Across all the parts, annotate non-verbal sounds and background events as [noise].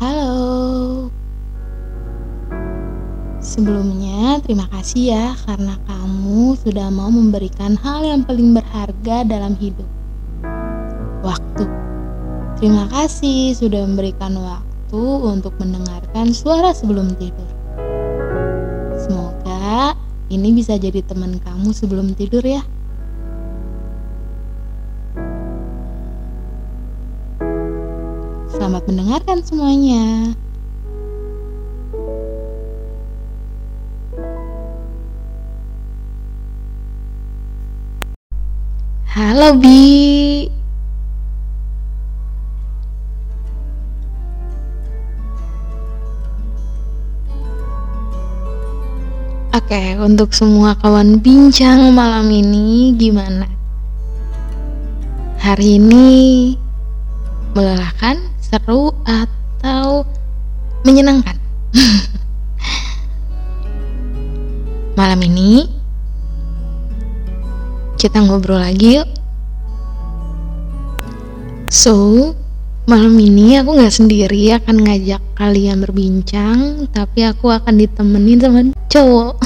Halo. Sebelumnya, terima kasih ya karena kamu sudah mau memberikan hal yang paling berharga dalam hidup. Waktu. Terima kasih sudah memberikan waktu untuk mendengarkan suara sebelum tidur. Semoga ini bisa jadi teman kamu sebelum tidur ya. Selamat mendengarkan semuanya. Halo Bi. Oke, untuk semua kawan bincang malam ini gimana? Hari ini melelahkan, seru atau menyenangkan? [laughs] malam ini kita ngobrol lagi yuk. So, malam ini aku nggak sendiri akan ngajak kalian berbincang, tapi aku akan ditemenin sama cowok.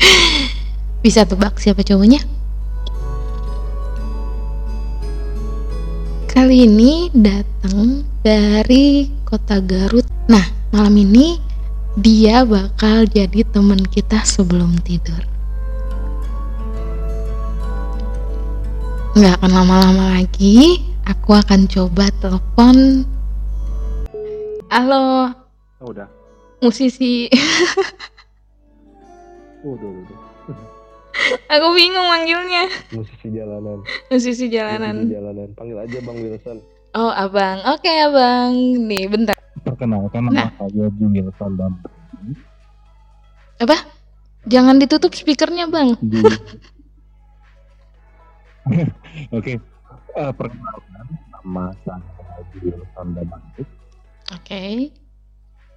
[laughs] Bisa tebak siapa cowoknya? Kali ini datang dari kota Garut. Nah, malam ini dia bakal jadi teman kita sebelum tidur. Nggak akan lama-lama lagi, aku akan coba telepon. Halo, Oh, udah. musisi. [laughs] Udah, udah, udah. Aku bingung manggilnya. Musisi jalanan. Musisi Musisi jalanan. jalanan. Panggil aja Bang Wilson. Oh, abang. Oke, abang. Nih, bentar. Perkenalkan Nah. nama saya Bung Wilson dan Apa? Jangan ditutup speakernya, bang. [laughs] Oke. Eh, perkenalkan nama saya Bung Wilson dan Oke.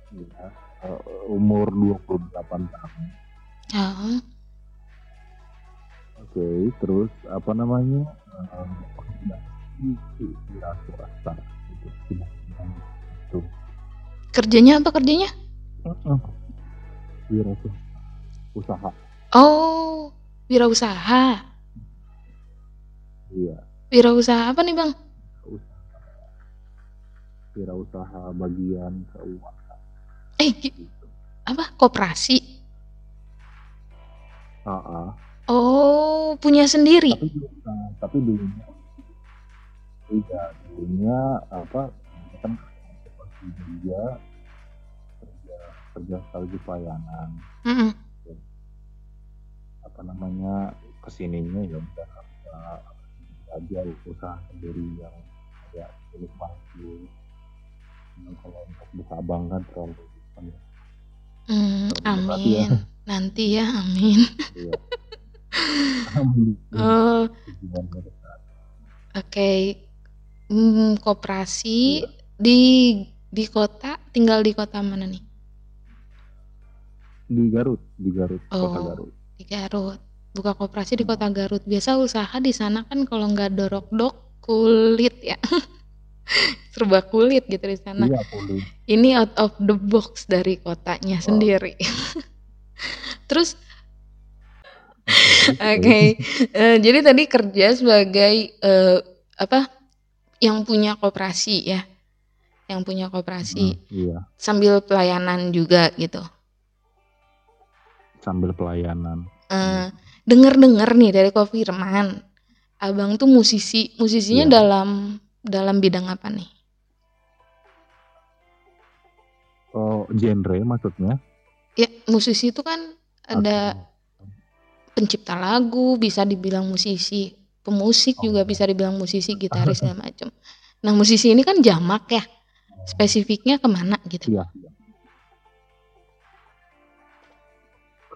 ya, eh, umur 28 tahun. Oh, Oke, terus apa namanya? Eh, Wira swasta itu. kerjanya apa kerjanya? Wira. Usaha. Oh, wirausaha. Iya. Wirausaha apa nih, bang? usaha wirausaha bagian keuangan Eh, gi- gitu. apa? Koperasi. Ah, ah. Oh, punya sendiri. tapi nah, tapi dulunya tidak dulunya apa kan dia kerja kerja sekaligus pelayanan Mm-mm. apa namanya ke sininya ya udah aja usaha sendiri yang agak milik maju Nah, kalau untuk buka bank kan terlalu Hmm, kasih ya. amin. Nanti ya, amin. iya. Oh, mereka. oke. Hmm, koperasi Iya. di di kota, tinggal di kota mana nih? di Garut di Garut kota Oh. Garut Di Garut. Buka koperasi di kota Garut. Biasa usaha di sana kan kalau nggak dorok-dok kulit ya. [laughs] Serba kulit gitu di sana. iya boleh Ini out of the box dari kotanya sendiri. [laughs] Terus oke. Eh, jadi tadi kerja sebagai eh, apa? Yang punya koperasi ya. Yang punya koperasi Hmm, iya sambil pelayanan juga gitu. sambil pelayanan Eh, denger-denger nih dari Ko Firman, abang tuh musisi, musisinya Iya. dalam dalam bidang apa nih? oh genre maksudnya Ya, musisi itu kan ada Atau- pencipta lagu, bisa dibilang musisi, pemusik juga Oh. bisa dibilang musisi, gitaris [laughs] segala macam. Nah, musisi ini kan jamak ya. Spesifiknya ke mana gitu? iya iya.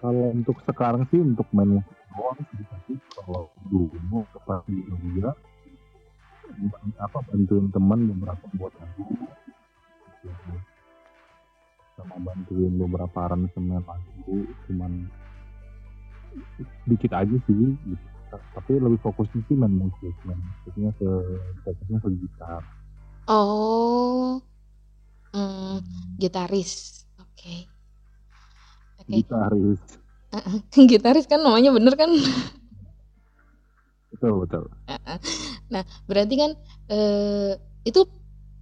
kalau untuk sekarang sih untuk main musik doang kalau dulu pas di apa bantuin teman beberapa buat lagu sama bantuin beberapa aransemen lagu cuman dikit aja sih gitu. tapi lebih fokusnya sih main musik main musiknya ke fokusnya ke gitar Oh. Hmm, gitaris. Oke. Oke. Gitaris. [laughs] gitaris kan namanya bener kan? Betul, betul. Nah, berarti kan eh, itu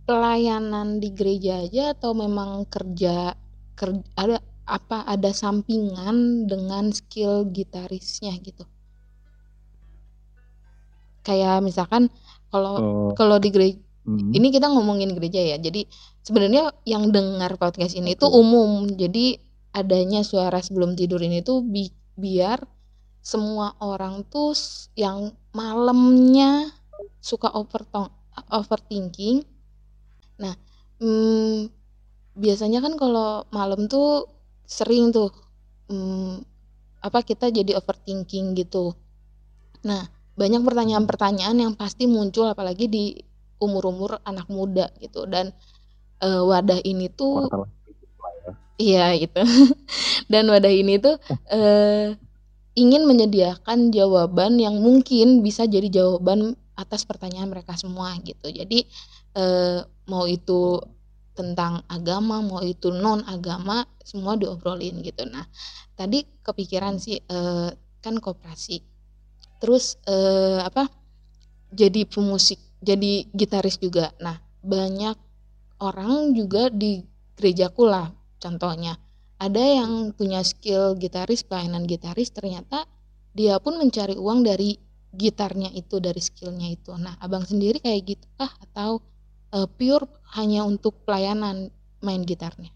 pelayanan di gereja aja atau memang kerja kerja ada apa ada sampingan dengan skill gitarisnya gitu? Kayak misalkan kalau Oh, kalau di gereja hmm, ini kita ngomongin gereja ya. Jadi sebenarnya yang dengar podcast ini Oke. umum. Jadi adanya suara sebelum tidur ini tuh bi- biar semua orang tuh yang malamnya suka overtong- overthinking. Nah, hmm, biasanya kan kalau malam tuh sering tuh hmm, apa kita jadi overthinking gitu. Nah, banyak pertanyaan-pertanyaan yang pasti muncul apalagi di umur-umur anak muda gitu dan eh, wadah ini tuh iya gitu. [laughs] Dan wadah ini tuh eh, ingin menyediakan jawaban yang mungkin bisa jadi jawaban atas pertanyaan mereka semua gitu. Jadi eh, mau itu tentang agama, mau itu non agama, semua diobrolin gitu. Nah, tadi kepikiran sih eh, kan koperasi. Terus eh, apa? Jadi pemusik, jadi gitaris juga. Nah, banyak orang juga di gerejaku lah contohnya. Ada yang punya skill gitaris, pelayanan gitaris, ternyata dia pun mencari uang dari gitarnya itu, dari skillnya itu. Nah, abang sendiri kayak gitu kah? Atau eh, pure hanya untuk pelayanan main gitarnya?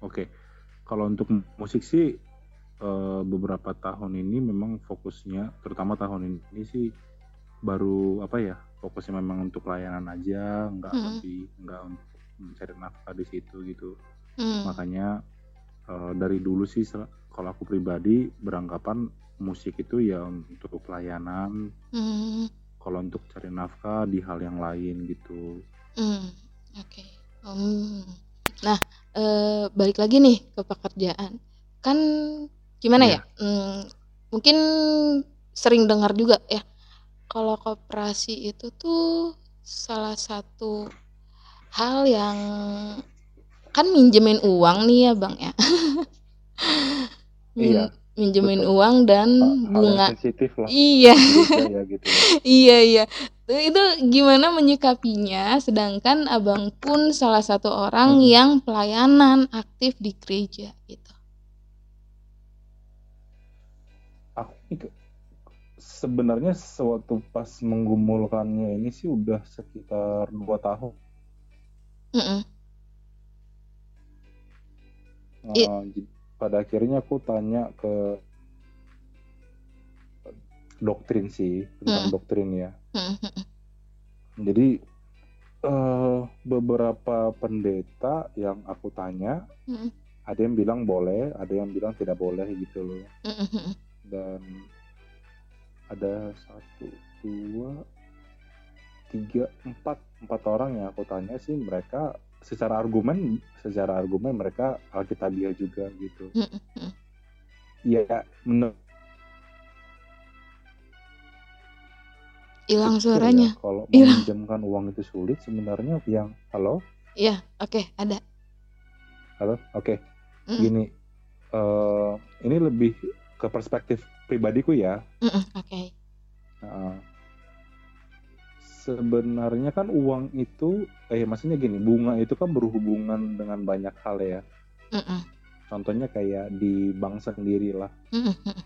Oke. Kalau untuk musik sih eh, beberapa tahun ini memang fokusnya, terutama tahun ini sih baru apa ya? Fokusnya memang untuk layanan aja, nggak Hmm. lebih nggak untuk mencari nafkah di situ gitu. Hmm, Makanya eh, dari dulu sih kalau aku pribadi beranggapan musik itu ya untuk pelayanan, hmm, kalau untuk cari nafkah di hal yang lain gitu. hmm, oke. Hmm. Nah, eh, balik lagi nih ke pekerjaan. Kan gimana Iya. ya? Hmm, mungkin sering dengar juga ya kalau koperasi itu tuh salah satu hal yang kan minjemin uang nih ya bang ya [laughs] Min- Iya, minjemin betul. uang dan Hal bunga sensitif lah iya ya gitu. [laughs] iya iya itu gimana menyikapinya sedangkan abang pun salah satu orang Mm-mm. yang pelayanan aktif di gereja gitu Aku sebenarnya sewaktu pas menggumulkannya ini sih udah sekitar dua tahun. Mm-mm. I- Eh, jadi pada akhirnya aku tanya ke doktrin sih tentang Mm. doktrin ya. Mm-mm. Jadi eh, beberapa pendeta yang aku tanya Mm-mm. ada yang bilang boleh, ada yang bilang tidak boleh gitu loh. Mm-mm. Dan ada satu, dua, tiga, empat, empat orang yang aku tanya sih mereka secara argumen, secara argumen mereka alkitabiah juga gitu. Mm-mm. Iya, menurut hilang suaranya ya, kalau meminjamkan uang itu sulit sebenarnya yang halo? Iya oke ada. Halo oke. Mm. gini eh, ini lebih ke perspektif pribadiku ya. Oke. Nah, sebenarnya kan uang itu eh maksudnya gini bunga itu kan berhubungan dengan banyak hal ya Mm-mm. contohnya kayak di bank sendiri lah Mm-mm.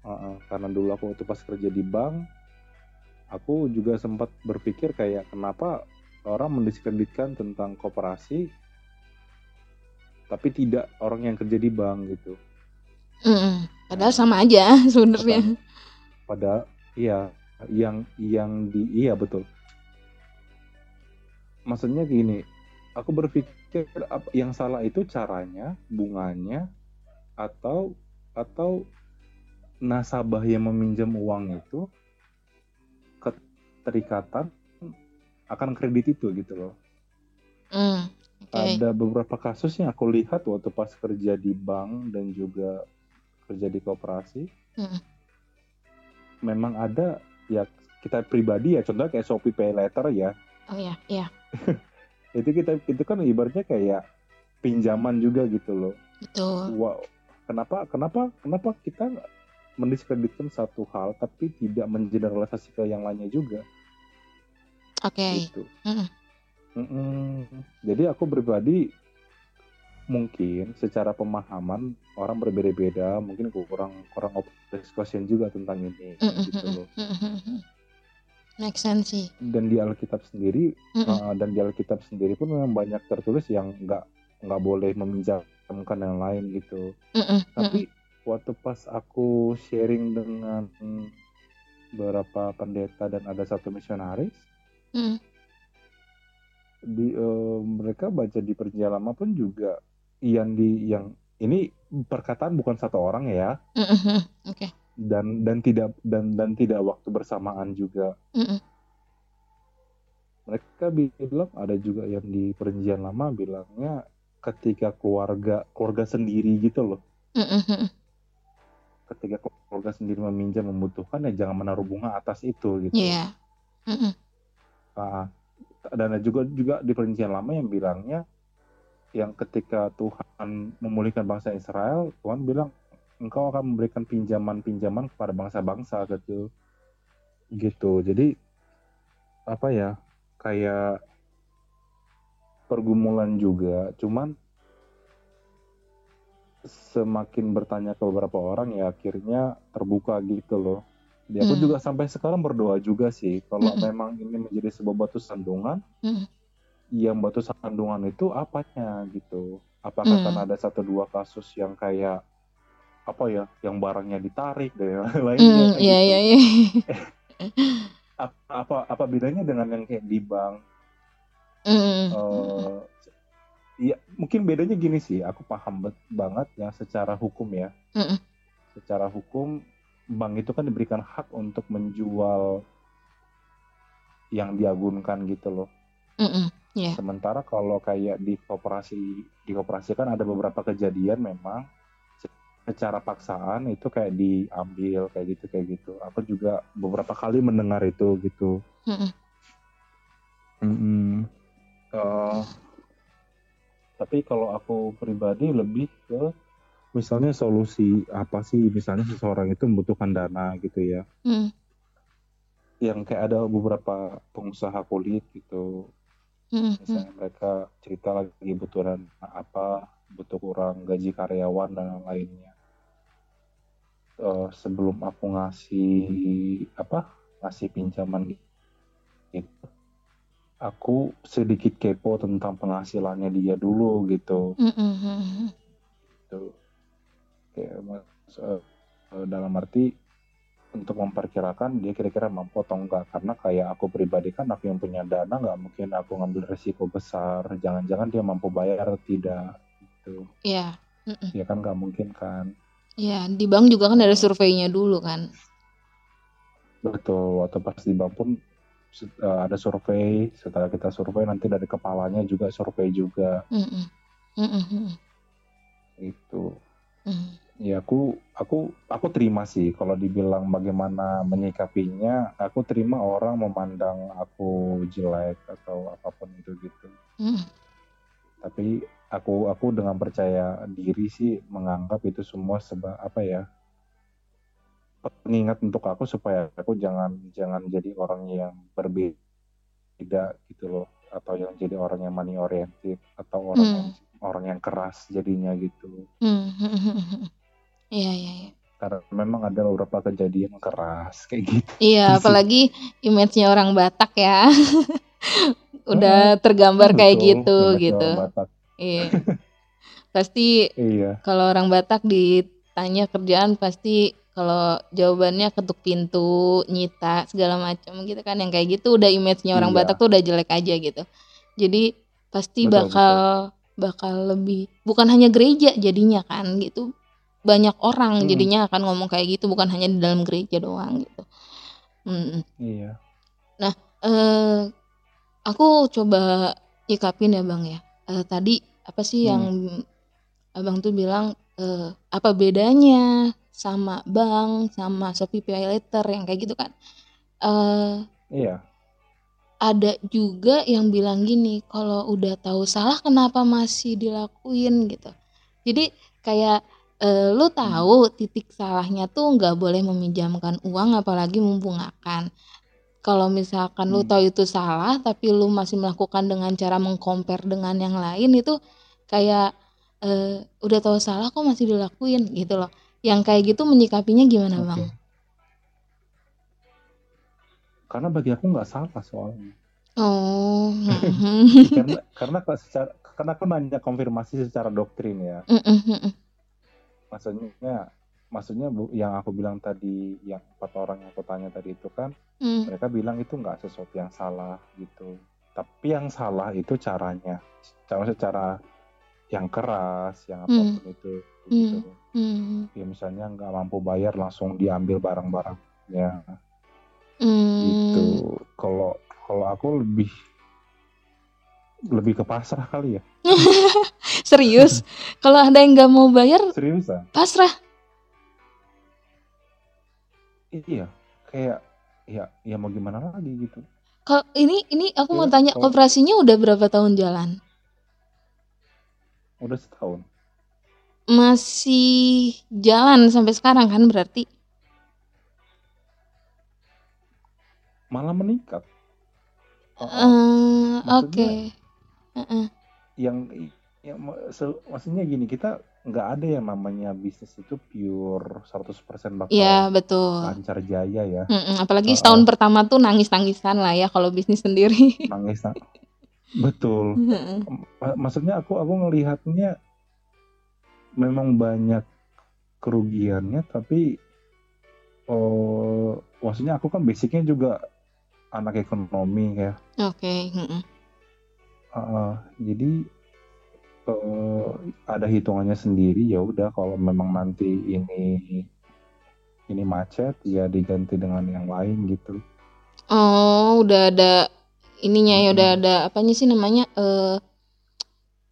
Heeh, karena dulu aku waktu pas kerja di bank aku juga sempat berpikir kayak kenapa orang mendiskreditkan tentang koperasi tapi tidak orang yang kerja di bank gitu Mm-mm. padahal sama aja [laughs] sebenarnya pada iya yang yang di iya betul. Maksudnya gini aku berpikir apa yang salah itu caranya bunganya atau atau nasabah yang meminjam uang itu keterikatan akan kredit itu gitu loh. Mm, oke. Ada beberapa kasus yang aku lihat waktu pas kerja di bank dan juga kerja di koperasi Mm. memang ada ya kita pribadi ya contohnya kayak Shopee Pay Later ya. Oh ya iya. [laughs] Itu kita itu kan ibaratnya kayak pinjaman juga gitu loh. Betul. Wow kenapa kenapa kenapa kita mendiskreditkan satu hal tapi tidak mengeneralisasi ke yang lainnya juga? Oke. Okay. gitu. Mm -mm. jadi aku pribadi mungkin secara pemahaman orang berbeda-beda mungkin kurang kurang discussion juga tentang ini mm -mm. gitu loh Make sense sih. Dan di Alkitab sendiri mm -mm. Uh, dan di Alkitab sendiri pun memang banyak tertulis yang nggak nggak boleh meminjamkan yang lain gitu. Mm -mm. Tapi waktu pas aku sharing dengan beberapa pendeta dan ada satu misionaris, mm. di uh, mereka baca di perjanjian lama pun juga yang di yang ini perkataan bukan satu orang ya. Mm -hmm. Oke. Okay dan dan tidak dan dan tidak waktu bersamaan juga. Mm -mm. Mereka bilang ada juga yang di perjanjian lama bilangnya ketika keluarga keluarga sendiri gitu loh. Mm -mm. Ketika keluarga sendiri meminjam membutuhkan ya jangan menaruh bunga atas itu gitu. Iya. Yeah. Mm -mm. Nah, dan juga juga di perjanjian lama yang bilangnya yang ketika Tuhan memulihkan bangsa Israel, Tuhan bilang engkau akan memberikan pinjaman-pinjaman kepada bangsa-bangsa gitu gitu jadi apa ya kayak pergumulan juga cuman semakin bertanya ke beberapa orang ya akhirnya terbuka gitu loh ya aku mm. juga sampai sekarang berdoa juga sih kalau mm. memang ini menjadi sebuah batu sandungan mm. Yang batu sandungan itu apanya gitu apakah mm. kan ada satu dua kasus yang kayak apa ya yang barangnya ditarik dan lainnya mm, iya, gitu. iya, iya. [laughs] apa, apa apa bedanya dengan yang kayak di bank mm. uh, ya mungkin bedanya gini sih aku paham banget ya secara hukum ya mm. secara hukum bank itu kan diberikan hak untuk menjual yang diagunkan gitu loh mm -mm. Yeah. Sementara kalau kayak di koperasi di koperasi kan ada beberapa kejadian memang secara paksaan itu kayak diambil kayak gitu kayak gitu aku juga beberapa kali mendengar itu gitu mm -mm. Mm -mm. Uh, tapi kalau aku pribadi lebih ke misalnya solusi apa sih misalnya seseorang itu membutuhkan dana gitu ya mm. yang kayak ada beberapa pengusaha kulit gitu. Misalnya mereka cerita lagi butuh dana apa butuh kurang gaji karyawan dan lainnya uh, sebelum aku ngasih apa ngasih pinjaman gitu aku sedikit kepo tentang penghasilannya dia dulu gitu. Mm-hmm. gitu. Kayak uh, dalam arti untuk memperkirakan dia kira-kira mampu atau enggak karena kayak aku pribadi kan aku yang punya dana nggak mungkin aku ngambil resiko besar jangan-jangan dia mampu bayar atau tidak gitu iya yeah. ya kan nggak mungkin kan Ya, di bank juga kan ada surveinya dulu kan. Betul, waktu pas di bank pun uh, ada survei. Setelah kita survei nanti dari kepalanya juga survei juga. Mm -mm. Mm -mm. Itu. Mm. Ya aku aku aku terima sih kalau dibilang bagaimana menyikapinya. Aku terima orang memandang aku jelek atau apa pun itu gitu. Mm. Tapi aku aku dengan percaya diri sih menganggap itu semua sebab apa ya pengingat untuk aku supaya aku jangan jangan jadi orang yang berbeda gitu loh atau yang jadi orang yang money oriented atau orang hmm. yang orang yang keras jadinya gitu. Hmm. Iya iya. iya. Karena memang ada beberapa kejadian keras kayak gitu. Iya, [laughs] apalagi image-nya orang Batak ya. [laughs] Udah tergambar kayak gitu gitu. Batak Iya. [laughs] pasti iya. kalau orang Batak ditanya kerjaan pasti kalau jawabannya ketuk pintu, nyita segala macam gitu kan yang kayak gitu udah image-nya orang iya. Batak tuh udah jelek aja gitu. Jadi pasti betul, bakal betul. bakal lebih bukan hanya gereja jadinya kan gitu. Banyak orang hmm. jadinya akan ngomong kayak gitu bukan hanya di dalam gereja doang gitu. Hmm. Iya. Nah, eh aku coba nyikapin ya Bang ya. Eh, tadi apa sih hmm. yang abang tuh bilang uh, apa bedanya sama bank sama Shopee Pay Later yang kayak gitu kan uh, iya ada juga yang bilang gini kalau udah tahu salah kenapa masih dilakuin gitu jadi kayak e, lu tahu titik salahnya tuh nggak boleh meminjamkan uang apalagi membungakan kalau misalkan lu Hmm. tahu itu salah tapi lu masih melakukan dengan cara mengcompare dengan yang lain itu kayak eh, udah tahu salah kok masih dilakuin gitu loh yang kayak gitu menyikapinya gimana Oke. bang? Karena bagi aku nggak salah soalnya. Oh, [laughs] karena karena kalau secara karena aku nanya konfirmasi secara doktrin ya. Maksudnya maksudnya bu- yang aku bilang tadi yang empat orang yang aku tanya tadi itu kan Hmm, mereka bilang itu nggak sesuatu yang salah gitu. Tapi yang salah itu caranya. Cara secara yang keras, yang apa pun itu gitu. hmm, Ya misalnya nggak mampu bayar langsung diambil barang-barangnya hmm. gitu. Kalau kalau aku lebih lebih ke pasrah kali ya. [laughs] Serius? [laughs] Kalau ada yang nggak mau bayar, Seriusan? pasrah. Iya, kayak ya ya mau gimana lagi gitu. Kalau ini ini aku mau Iya, tanya kalau- operasinya udah berapa tahun jalan? Udah setahun. Masih jalan sampai sekarang kan berarti? Malah meningkat. Oh, oh. Eh, Maksudnya- Oke. Heeh. Yang se- maksudnya gini, kita nggak ada yang namanya bisnis itu pure 100% bakal Iya betul. lancar jaya ya. Mm-mm, apalagi setahun oh. pertama tuh nangis-nangisan lah ya kalau bisnis sendiri. [laughs] Nangis. na- Betul. Ma- Maksudnya aku aku ngelihatnya memang banyak kerugiannya tapi oh maksudnya aku kan basicnya juga anak ekonomi ya Oke. heeh. Uh, jadi eh, ada hitungannya sendiri ya udah kalau memang nanti ini ini macet ya diganti dengan yang lain gitu. Oh udah ada ininya ya udah ada apanya sih namanya eh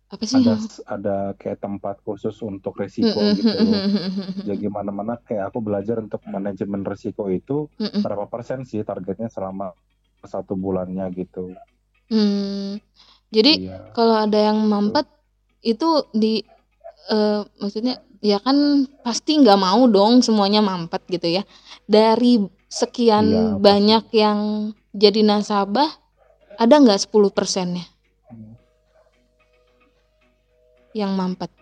apa sih? ada ada kayak tempat khusus untuk resiko gitu. Mm-mm, [laughs] ya gimana mana kayak aku belajar untuk manajemen resiko itu berapa persen sih targetnya selama satu bulannya gitu. Hmm. Jadi iya. kalau ada yang mampet itu di eh, maksudnya ya kan pasti nggak mau dong semuanya mampet gitu ya. Dari sekian pasti. banyak yang jadi nasabah ada nggak 10 persennya yang mampet?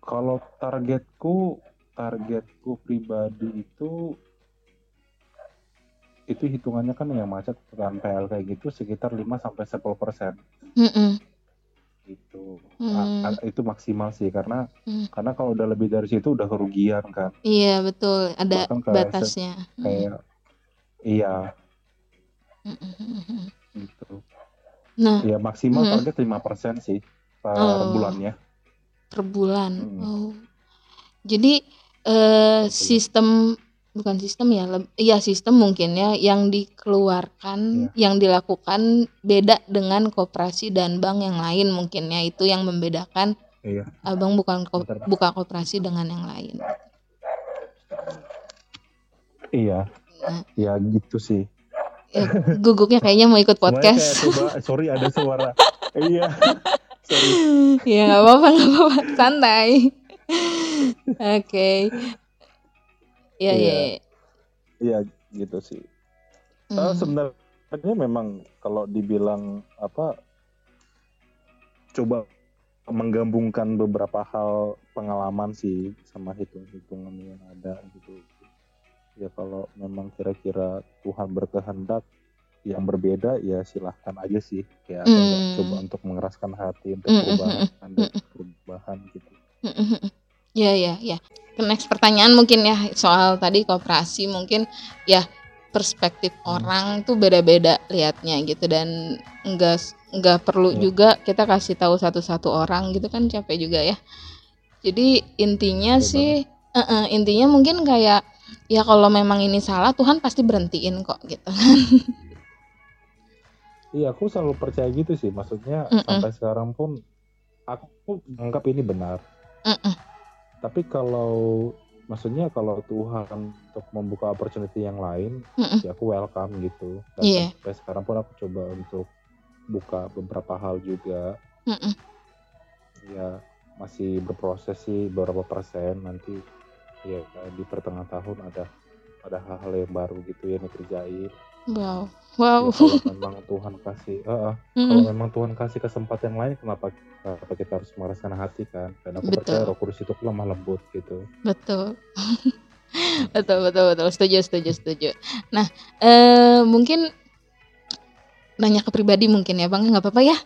Kalau targetku, targetku pribadi itu itu hitungannya kan yang macet kan PL kayak gitu sekitar 5 sampai 10 persen Mm-mm. Gitu. Hmm. A- a- itu maksimal sih karena Hmm. karena kalau udah lebih dari situ udah kerugian kan. Iya betul ada Bahkan batasnya. Kayak iya Mm-mm. gitu. Nah Ya maksimal Hmm. target 5 persen sih per Oh. bulannya. per bulan. Mm. Oh. Jadi eh, sistem bukan sistem ya, leb- iya sistem mungkin ya yang dikeluarkan, Iya. yang dilakukan beda dengan koperasi dan bank yang lain mungkin ya itu yang membedakan Iya. abang bukan ko- Betul. buka koperasi dengan yang lain. Iya. Nah. Ya gitu sih. Eh, guguknya kayaknya mau ikut podcast. sorry ada suara. iya. Sorry. [laughs] ya nggak apa-apa nggak apa-apa santai. Oke. Ya ya. Iya. ya. Iya gitu sih. Eh, Hmm. sebenarnya memang kalau dibilang apa coba menggabungkan beberapa hal pengalaman sih sama hitung-hitungan yang ada gitu. Ya kalau memang kira-kira Tuhan berkehendak yang berbeda ya silahkan aja sih ya Hmm. coba untuk mengeraskan hati untuk Mm, mm, perubahan dan perubahan gitu. Ya ya ya. Ke Next pertanyaan mungkin ya soal tadi kooperasi mungkin ya perspektif Hmm. orang tuh beda-beda liatnya gitu dan enggak enggak perlu Iya. juga kita kasih tahu satu-satu orang gitu kan capek juga ya. Jadi intinya Capek sih eh, eh, intinya mungkin kayak ya kalau memang ini salah Tuhan pasti berhentiin kok gitu. [laughs] Iya, aku selalu percaya gitu sih. Maksudnya Mm-mm. sampai sekarang pun aku anggap ini benar. Mm-mm. Tapi kalau maksudnya kalau Tuhan untuk membuka opportunity yang lain Mm-mm. ya aku welcome gitu dan Iya. sampai sekarang pun aku coba untuk buka beberapa hal juga Mm-mm. ya masih berproses sih beberapa persen nanti ya di pertengahan tahun ada ada hal-hal yang baru gitu yang dikerjain Wow. Ya, Wow. [laughs] kalau memang Tuhan kasih eh, eh, kalau Mm-mm. memang Tuhan kasih kesempatan yang lain kenapa kenapa kita harus meraskan hati kan dan aku Betul. percaya Roh Kudus itu lemah lembut gitu Betul. [laughs] betul, betul, betul. Setuju, setuju, setuju. Nah, eh mungkin nanya ke pribadi mungkin ya, Bang. nggak apa-apa ya.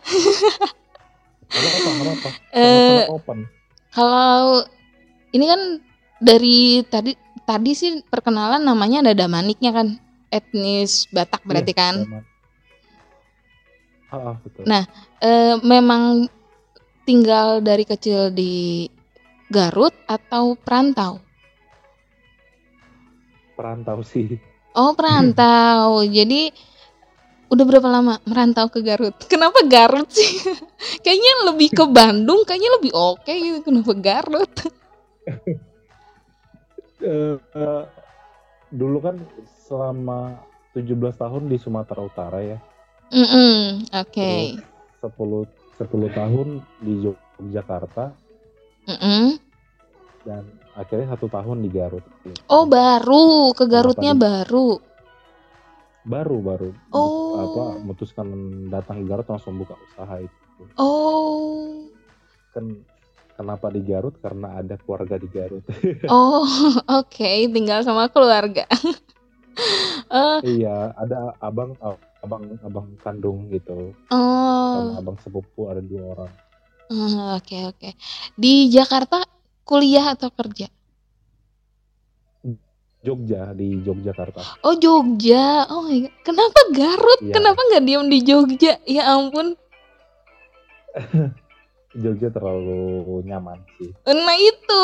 Apa apa apa Eh, kalau ini kan dari tadi tadi sih perkenalan namanya ada Damaniknya kan. Etnis Batak berarti kan. Memang. Ah, betul. Nah, Eh, memang tinggal dari kecil di Garut atau perantau? Perantau sih. Oh, perantau. [laughs] Jadi udah berapa lama merantau ke Garut? [laughs] Kenapa Garut sih? [laughs] kayaknya lebih ke Bandung, kayaknya lebih oke gitu. Kenapa Garut? Eh, eh, dulu kan selama 17 tahun di Sumatera Utara ya. Mm-mm, Oke. 10 10 tahun di Yogyakarta Mm-mm. dan akhirnya satu tahun di Garut. Oh, baru ke Garutnya Kenapa baru. baru baru Oh. apa memutuskan datang ke Garut langsung buka usaha itu. Oh. Kan kenapa di Garut? Karena ada keluarga di Garut. Oh, [laughs] oke, tinggal sama keluarga. [laughs] Eh, iya, ada abang abang abang kandung gitu. oh, Sama abang sepupu ada dua orang. eh, oke oke. Di Jakarta kuliah atau kerja? Jogja di Yogyakarta. Oh Jogja. Oh my God. Kenapa Garut? Iya. Kenapa nggak diem di Jogja? Ya ampun. [laughs] Jogja terlalu nyaman sih. Nah itu.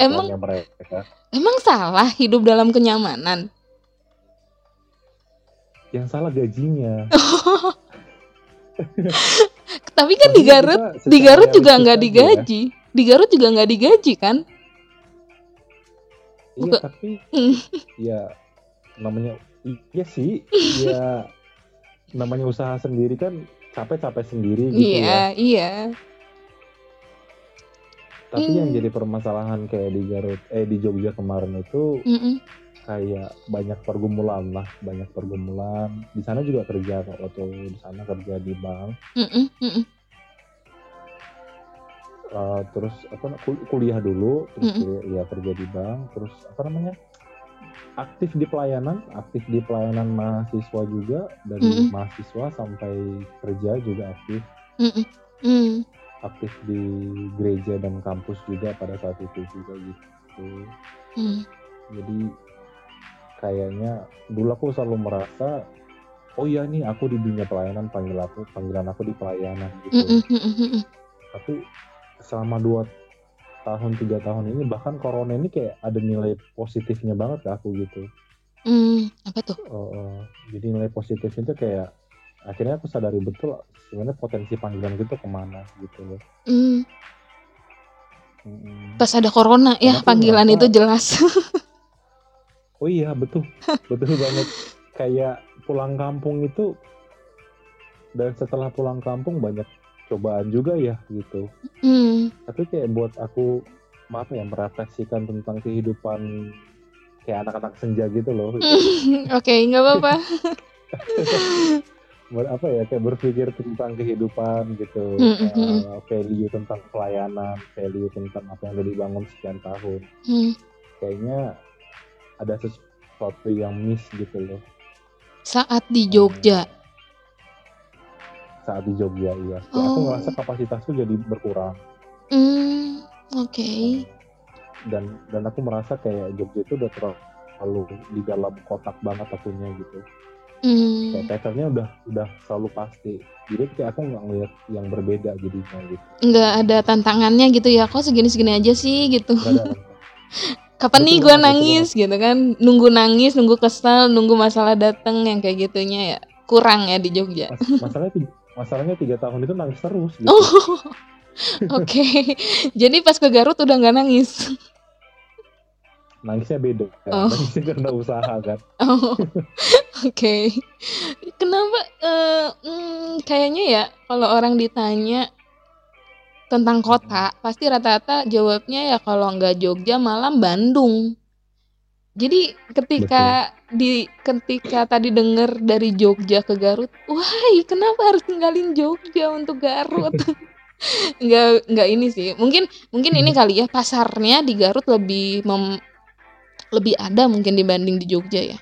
Emang- mereka. Emang salah hidup dalam kenyamanan? Yang salah gajinya. [laughs] Tapi kan di Garut, di Garut juga nggak ya. digaji. Di Garut juga nggak digaji kan? Iya, Buka- tapi Hmm. [laughs] ya namanya iya sih, ya namanya usaha sendiri kan capek-capek sendiri gitu ya. Iya, iya. Tapi yang Hmm. jadi permasalahan kayak di Garut, eh di Jogja kemarin itu. Kayak banyak pergumulan lah, banyak pergumulan. Di sana juga kerja kok waktu di sana kerja di bank. Eh, terus apa kul- kuliah dulu, terus Mm-mm. kuliah, ya kerja di bank, terus apa namanya? Aktif di pelayanan, aktif di pelayanan mahasiswa juga dari Mm-mm. mahasiswa sampai kerja juga aktif, Mm-mm. Mm. aktif di gereja dan kampus juga pada saat itu juga gitu. Mm. Jadi kayaknya dulu aku selalu merasa oh iya nih aku di dunia pelayanan panggil aku panggilan aku di pelayanan gitu. Tapi selama dua tahun tiga tahun ini bahkan corona ini kayak ada nilai positifnya banget ke aku gitu. Mm. Apa tuh? Uh, jadi nilai positifnya itu kayak akhirnya aku sadari betul sebenarnya potensi panggilan gitu ke mana gitu loh. Mm. Mm-mm. Pas ada corona ya Karena panggilan merasa- itu jelas. [laughs] Oh iya betul, [laughs] betul banget. Kayak pulang kampung itu dan setelah pulang kampung banyak cobaan juga ya gitu. Mm. Tapi kayak buat aku apa ya merefleksikan tentang kehidupan kayak anak-anak senja gitu loh. [laughs] Oke, nggak apa-apa. [laughs] Buat apa ya kayak berpikir tentang kehidupan gitu, Mm, mm, mm. Eh, value tentang pelayanan, value tentang apa yang udah dibangun sekian tahun. Mm. Kayaknya ada sesuatu yang miss gitu loh. Saat di Jogja. saat di Jogja iya. Kayak Aku Oh. ngerasa kapasitasku jadi berkurang Mm. Oke. dan dan aku merasa kayak Jogja itu udah terlalu di dalam kotak banget akunya gitu. Mm. Kayak patternnya udah udah selalu pasti. Jadi kayak aku nggak ngeliat yang berbeda jadinya gitu. Nggak ada tantangannya gitu ya. Kok segini-segini aja sih gitu. [laughs] Kapan nih gue betul nangis gitu kan? Nunggu nangis, nunggu kesel, nunggu masalah dateng yang kayak gitunya ya. Kurang ya di Jogja. Mas- masalahnya tiga, masalahnya tiga tahun itu nangis terus gitu. Oh. [laughs] Oke. Jadi pas ke Garut udah nggak nangis. nangisnya beda kan? Oh. nangisnya karena usaha kan Oh, oke. Kenapa? eh, hmm, kayaknya ya kalau orang ditanya tentang kota, pasti rata-rata jawabnya ya kalau nggak Jogja malah Bandung. Jadi ketika di ketika tadi dengar dari Jogja ke Garut, wah kenapa harus tinggalin Jogja untuk Garut? [laughs] nggak nggak ini sih. Mungkin mungkin ini kali ya pasarnya di Garut lebih mem- lebih ada mungkin dibanding di Jogja ya.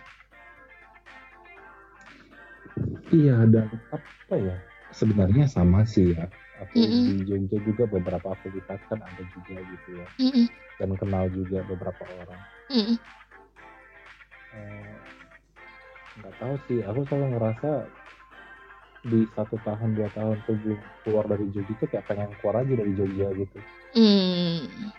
iya dan apa ya sebenarnya sama sih ya aku Mm-mm. di Jogja juga beberapa aktivitas kan ada juga gitu ya Mm-mm, dan kenal juga beberapa orang mm-mm. Eh, nggak tahu sih aku selalu ngerasa di satu tahun dua tahun sebelum keluar dari Jogja tuh kayak pengen keluar aja dari Jogja gitu Hmm.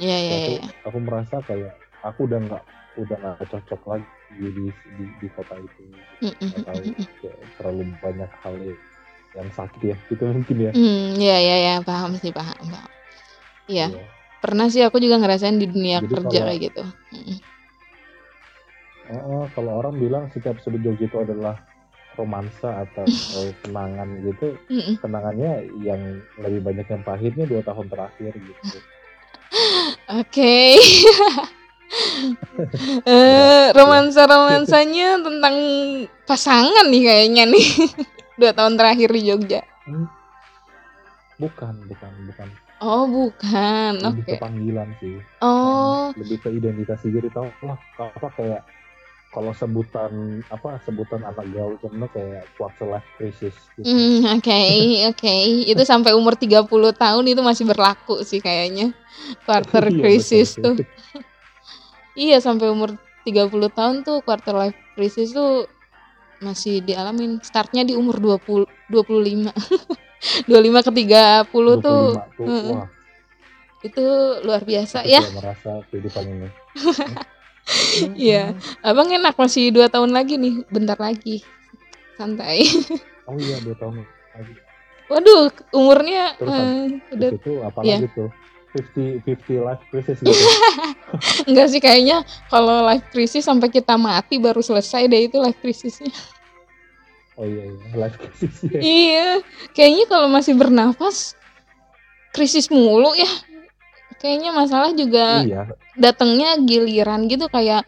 Ya ya aku, aku merasa kayak aku udah nggak udah nggak cocok lagi di di, di kota itu Mm, mm, nggak tahu mm, mm. kayak terlalu banyak hal yang sakit ya gitu mungkin ya Hmm, ya ya ya paham sih paham paham. Iya, Iya. pernah sih aku juga ngerasain di dunia Jadi kerja kalau- kayak gitu. Mm, Oh, oh, kalau orang bilang setiap sebut Jogja itu adalah romansa atau [laughs] kenangan gitu mm, mm. kenangannya yang lebih banyak yang pahitnya dua tahun terakhir gitu [laughs] Oke. [laughs] Eh, romansa romansanya tentang pasangan nih kayaknya nih dua tahun terakhir di Jogja. Hmm, bukan bukan bukan Oh bukan, lebih oke. ke panggilan sih Oh, lebih ke identitas diri tau lah apa kayak kalau sebutan apa sebutan anak gaul itu kayak quarter life crisis gitu. hmm, oke oke. Itu sampai umur 30 tahun itu masih berlaku sih kayaknya. Quarter Iya, crisis betul tuh. sih. Iya sampai umur 30 tahun tuh quarter life crisis tuh masih dialamin. Startnya di umur 20 25. 25 ke 30 tuh 25 tuh mm. wah itu luar biasa aku ya. merasa kehidupan ini [laughs] Iya. Abang enak masih dua tahun lagi nih, bentar lagi. Santai. [laughs] oh iya dua tahun lagi Waduh, umurnya Terus eh, udah itu apa Iya. lagi tuh 50 50 life crisis [laughs] gitu enggak sih kayaknya kalau life crisis sampai kita mati baru selesai deh itu life crisisnya. Oh iya iya. Life crisis ya. Iya, kayaknya kalau masih bernafas krisis mulu ya. Kayaknya masalah juga iya. datangnya giliran gitu kayak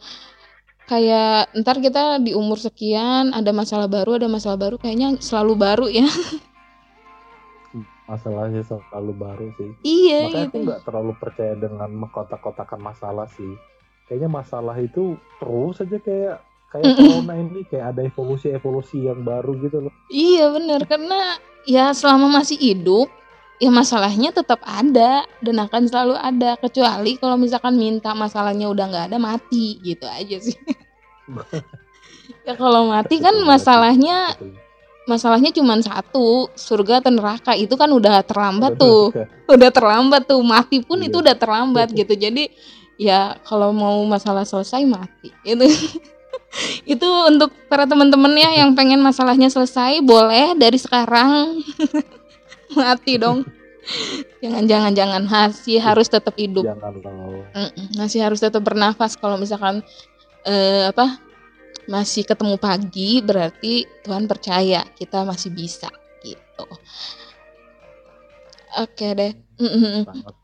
kayak ntar kita di umur sekian ada masalah baru ada masalah baru kayaknya selalu baru ya. Masalahnya selalu baru sih. Iya makanya aku gitu nggak terlalu percaya dengan mengkotak-kotakan masalah sih. Kayaknya masalah itu terus aja kayak kayak corona ini kayak ada evolusi evolusi yang baru gitu loh. Iya bener. Karena ya selama masih hidup ya masalahnya tetap ada dan akan selalu ada. Kecuali kalau misalkan minta masalahnya udah nggak ada mati. Gitu aja sih. [laughs] Ya kalau mati kan masalahnya masalahnya cuma satu surga atau neraka. Itu kan udah terlambat tuh. juga. udah terlambat tuh. Mati pun Iya. itu udah terlambat gitu. Jadi ya kalau mau masalah selesai mati. Itu [laughs] [laughs] itu untuk para teman-teman ya yang pengen masalahnya selesai boleh dari sekarang. [laughs] Mati dong. [laughs] Jangan jangan jangan. Masih harus tetap hidup. Jangan masih harus tetap bernafas. Kalau misalkan eh, apa masih ketemu pagi berarti Tuhan percaya kita masih bisa gitu. Oke deh. Sangat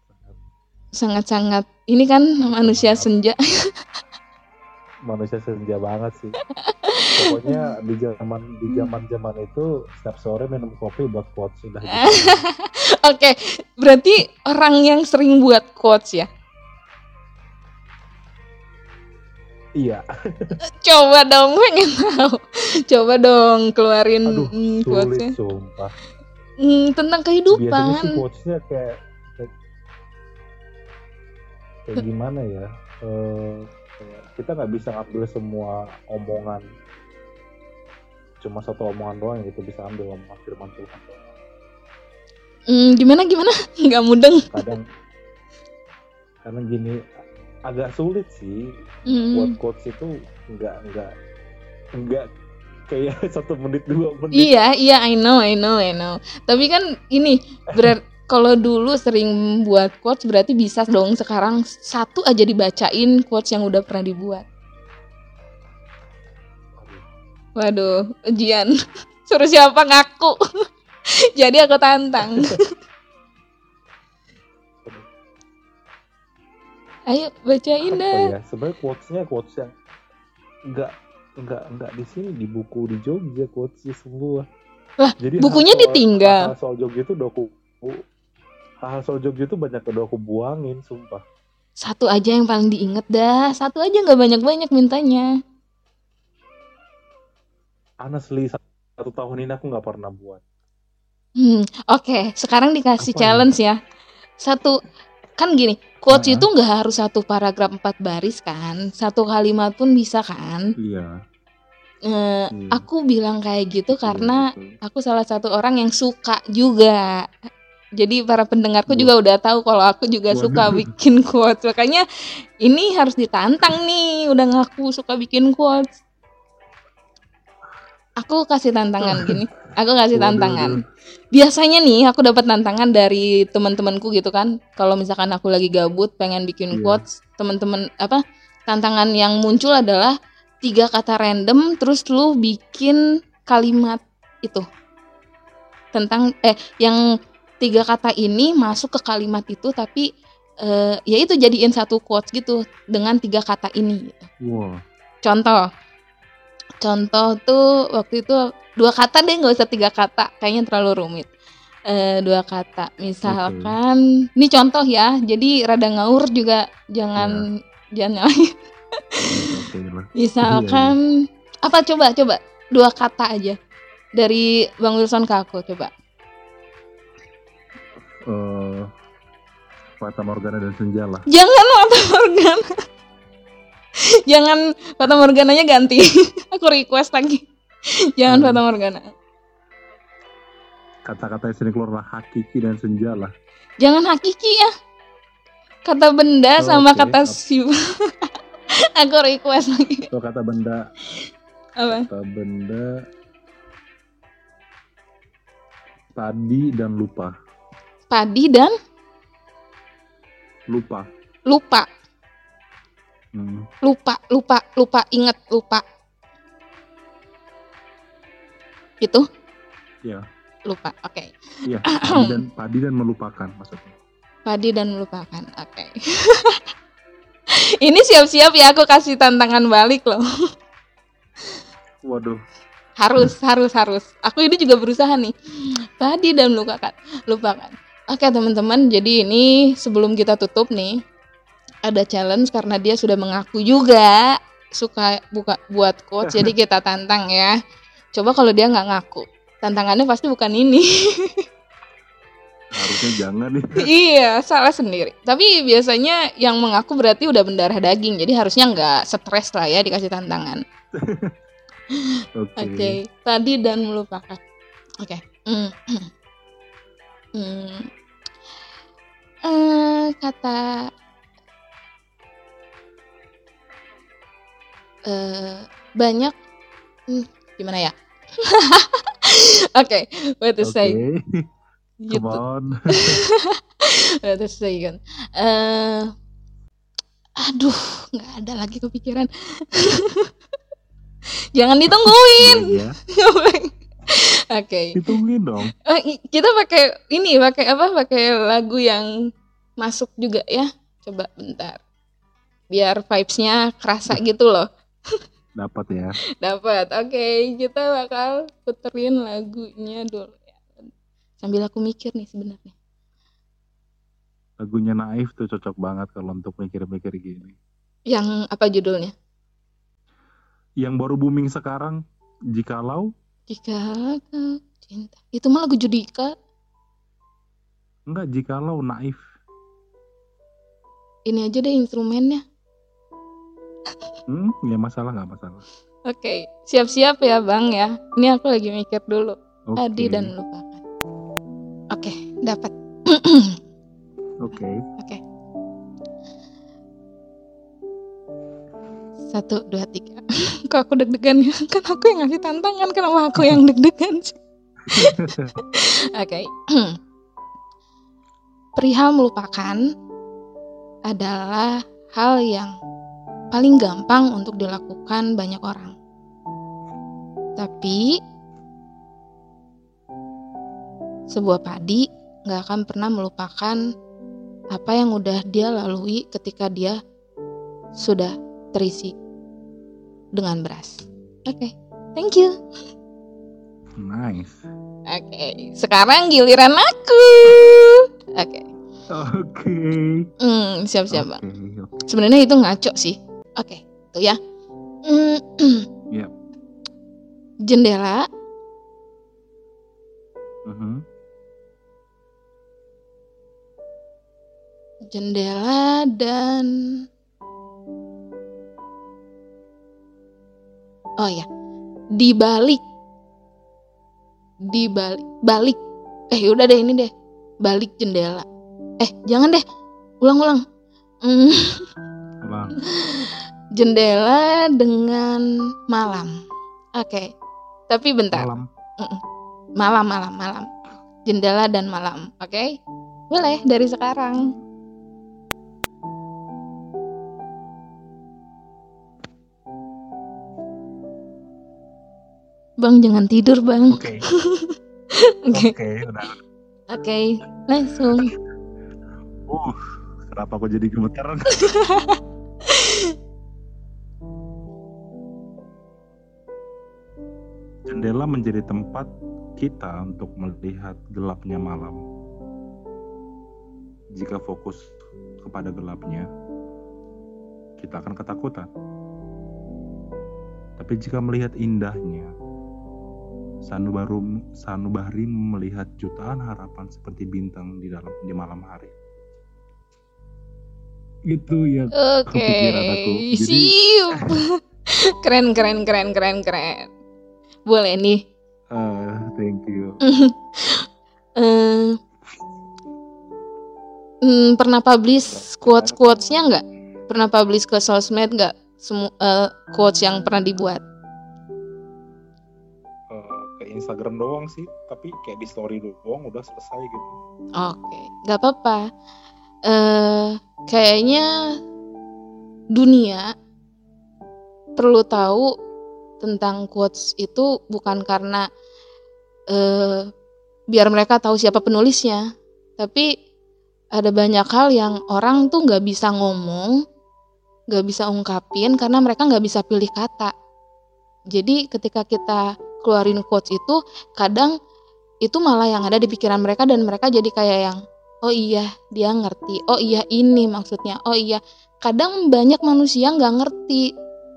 sangat-sangat. Ini kan manusia senja manusia senja banget sih. Pokoknya di zaman di zaman zaman itu setiap sore minum kopi buat quotes sudah gitu. [laughs] oke berarti orang yang sering buat quotes ya? Iya. [laughs] Coba dong pengen tahu. Coba dong keluarin Aduh, mm, sulit quotesnya. sumpah. Mm, tentang biasanya sih kehidupan quotesnya kayak kayak, kayak gimana ya? Kayak kita nggak bisa ngambil semua omongan cuma satu omongan doang yang kita bisa ambil omongan firman Tuhan doang. Mm, gimana gimana [laughs] nggak mudeng kadang karena gini agak sulit sih Mm. buat quotes itu nggak nggak nggak kayak [laughs] satu menit dua menit Iya, iya, I know, I know, I know. Tapi kan ini berar kalau dulu sering buat quotes berarti bisa dong sekarang satu aja dibacain quotes yang udah pernah dibuat. Waduh, ujian. [laughs] Suruh siapa ngaku. [laughs] Jadi aku tantang. [laughs] Ayo bacain dah. ya sebenarnya quotesnya quotes yang nggak nggak nggak di sini di buku di Jogja quotesnya semua Lah, jadi bukunya soal- ditinggal. soal Jogja itu aku hal soal Jogja itu banyak udah aku buangin sumpah Satu aja yang paling diinget dah. Satu aja nggak banyak-banyak mintanya. honestly satu tahun ini aku nggak pernah buat Hmm, oke. Sekarang dikasih Apa challenge ya. Satu kan gini, quotes Nah. itu nggak harus satu paragraf empat baris kan, satu kalimat pun bisa kan. iya Eh, Hmm. Aku bilang kayak gitu Betul, karena betul. aku salah satu orang yang suka juga. Jadi para pendengarku juga udah tahu kalau aku juga suka Waduh. bikin quotes. Makanya ini harus ditantang nih, udah ngaku suka bikin quotes. Aku kasih tantangan [laughs] gini. Aku kasih Waduh, tantangan. Biasanya nih aku dapat tantangan dari teman-temanku gitu kan. Kalau misalkan aku lagi gabut pengen bikin Iya. quotes, teman-teman apa? Tantangan yang muncul adalah tiga kata random terus lu bikin kalimat itu. Tentang eh yang tiga kata ini masuk ke kalimat itu tapi eh, ya itu jadiin satu quotes gitu dengan tiga kata ini gitu. wah Contoh. Contoh tuh waktu itu dua kata deh nggak usah tiga kata, kayaknya terlalu rumit. Eh, dua kata, misalkan, ini contoh ya, jadi rada ngaur juga jangan jangan nyalahin. oke lah [laughs] Misalkan apa coba coba dua kata aja dari Bang Wilson ke aku coba. Eh, Fata Morgana dan Senja lah Jangan Fata Morgana. Jangan Fata Morgananya ganti. [laughs] aku request lagi. Jangan Hmm. Fata Morgana. kata-kata yang sering keluar lah Hakiki dan Senja lah Jangan hakiki ya. Kata benda Oh, sama oke. kata sifat. [laughs] Aku request lagi. atau kata benda Apa? kata benda tadi dan lupa Padi dan lupa lupa. Hmm. Lupa, lupa, lupa, ingat, lupa. Gitu? ya Lupa. Oke. iya [clears throat] padi dan padi dan melupakan maksudnya Padi dan melupakan. Oke. [laughs] Ini siap-siap ya aku kasih tantangan balik loh. waduh Harus, harus, harus. Aku ini juga berusaha nih. Padi dan melupakan. Lupakan. Oke teman-teman, jadi ini sebelum kita tutup nih, ada challenge karena dia sudah mengaku juga suka buka buat quotes, jadi [laughs] kita tantang ya. Coba kalau dia nggak ngaku, tantangannya pasti bukan ini. harusnya jangan nih [laughs] iya, salah sendiri. Tapi biasanya yang mengaku berarti udah mendarah daging, jadi harusnya nggak stres lah ya dikasih tantangan. [laughs] oke Oke, tadi dan melupakan. Oke. Hmm. Hmm. Eh, kata eh banyak hmm, gimana ya? [laughs] Oke, what to oke say? come Gitu. on [laughs] What to say kan? Eh aduh, nggak ada lagi kepikiran. [laughs] Jangan ditungguin. ya [laughs] Oke. ditungguin dong. I- kita pakai ini pakai apa? Pakai lagu yang masuk juga ya. Coba bentar. Biar vibesnya kerasa gitu loh. [laughs] Dapat ya. Dapat. Oke kita bakal puterin lagunya dulu ya. Sambil aku mikir nih sebenarnya. Lagunya Naif tuh cocok banget kalau untuk mikir-mikir gini. Yang apa judulnya? Yang baru booming sekarang jikalau jika kau cinta. Itu mah lagu Judika. Enggak jikalau Naif. Ini aja deh instrumennya. Hmm ya masalah nggak masalah. Oke siap-siap ya bang ya. Ini aku lagi mikir dulu. Oke. Tadi dan lupakan oke dapat. [clears throat] Oke Satu, dua, tiga. [laughs] Kok aku deg-degan ya? [laughs] Kan aku yang ngasih tantangan, kenapa aku yang [laughs] deg-degan sih? Oke. [clears throat] perihal melupakan adalah hal yang paling gampang untuk dilakukan banyak orang. Tapi sebuah padi gak akan pernah melupakan apa yang udah dia lalui ketika dia sudah terisi dengan beras. Oke, okay, thank you. Nice. Oke, okay, sekarang giliran aku. Oke. Okay. Oke. Okay. Hmm, siap-siap okay. bang. Sebenarnya itu ngaco sih. Oke, okay, tuh ya. Mm, yep. Jendela. Uh -huh. Jendela dan Oh ya, di balik di balik. Balik eh udah deh ini deh. Balik jendela. Eh jangan deh. Ulang-ulang. Mm. [laughs] jendela dengan malam. Oke. Okay. tapi bentar. Malam. Malam malam malam. Jendela dan malam. Oke? Okay? boleh dari sekarang Bang jangan tidur bang. Oke. [laughs] Oke. Oke udah. Oke langsung. Uh kenapa aku jadi gemeter? [laughs] Jendela menjadi tempat kita untuk melihat gelapnya malam. Jika fokus kepada gelapnya, kita akan ketakutan. Tapi jika melihat indahnya, Sanubarum Sanubahri melihat jutaan harapan seperti bintang di dalam di malam hari. Itu ya Oke. Okay. Siap. [laughs] keren keren keren keren keren. Boleh nih. Uh, thank you. uh, [laughs] mm, pernah publish quotes quotesnya nggak? Pernah publish ke sosmed nggak? Semua uh, quotes yang pernah dibuat? Instagram doang sih tapi kayak di story doang udah selesai gitu oke okay. nggak apa-apa uh, kayaknya dunia perlu tahu tentang quotes itu bukan karena uh, biar mereka tahu siapa penulisnya tapi ada banyak hal yang orang tuh nggak bisa ngomong nggak bisa ungkapin karena mereka nggak bisa pilih kata jadi ketika kita keluarin quotes itu kadang itu malah yang ada di pikiran mereka dan mereka jadi kayak yang oh iya dia ngerti. Oh iya ini maksudnya. Oh iya. Kadang banyak manusia nggak ngerti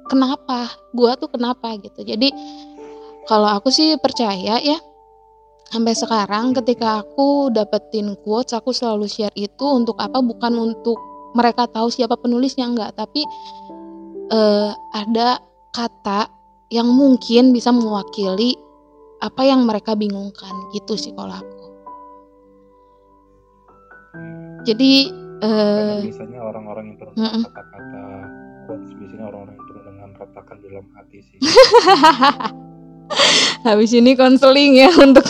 kenapa gua tuh kenapa gitu. Jadi kalau aku sih percaya ya sampai sekarang ketika aku dapetin quotes aku selalu share itu untuk apa? Bukan untuk mereka tahu siapa penulisnya enggak tapi uh, ada kata yang mungkin bisa mewakili apa yang mereka bingungkan gitu sih kalau aku. Jadi uh, biasanya orang-orang yang penuh kata-kata quotes biasanya orang-orang yang penuh dengan retakan dalam hati sih. [laughs] Habis ini konseling ya [laughs] untuk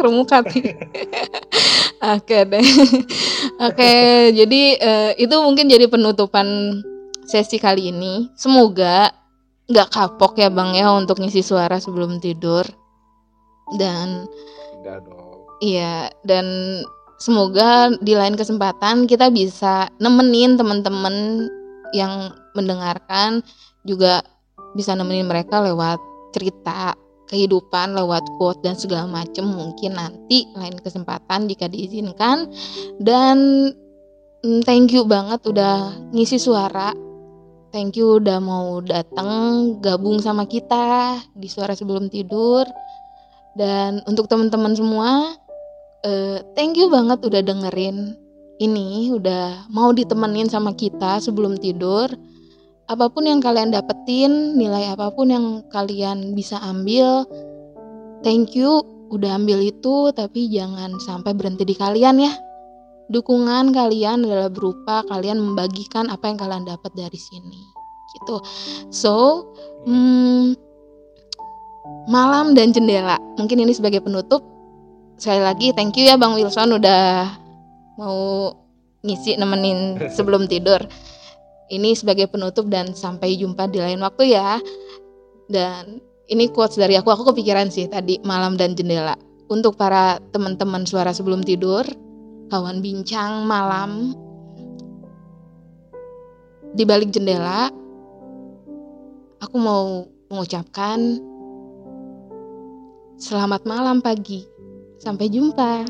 remuk hati. [laughs] Oke deh. Oke, jadi uh, itu mungkin jadi penutupan sesi kali ini. Semoga nggak kapok ya bang ya untuk ngisi suara sebelum tidur. Dan iya dan semoga di lain kesempatan kita bisa nemenin teman-teman yang mendengarkan juga bisa nemenin mereka lewat cerita kehidupan lewat quote dan segala macam mungkin nanti lain kesempatan jika diizinkan. Dan mm, thank you banget udah ngisi suara Thank you udah mau datang gabung sama kita di suara sebelum tidur. Dan untuk teman-teman semua, uh, thank you banget udah dengerin ini, udah mau ditemenin sama kita sebelum tidur. Apa pun yang kalian dapetin, nilai apa pun yang kalian bisa ambil, thank you udah ambil itu, tapi jangan sampai berhenti di kalian ya dukungan kalian adalah berupa kalian membagikan apa yang kalian dapat dari sini. Gitu. So hmm, malam dan jendela. Mungkin ini sebagai penutup. Sekali lagi thank you ya bang Wilson udah mau ngisi nemenin [laughs] sebelum tidur. Ini sebagai penutup dan sampai jumpa di lain waktu ya. Dan ini quotes dari aku. Aku kepikiran sih tadi malam dan jendela. Untuk para teman-teman suara sebelum tidur kawan bincang malam di balik jendela aku mau mengucapkan selamat malam pagi. Sampai jumpa.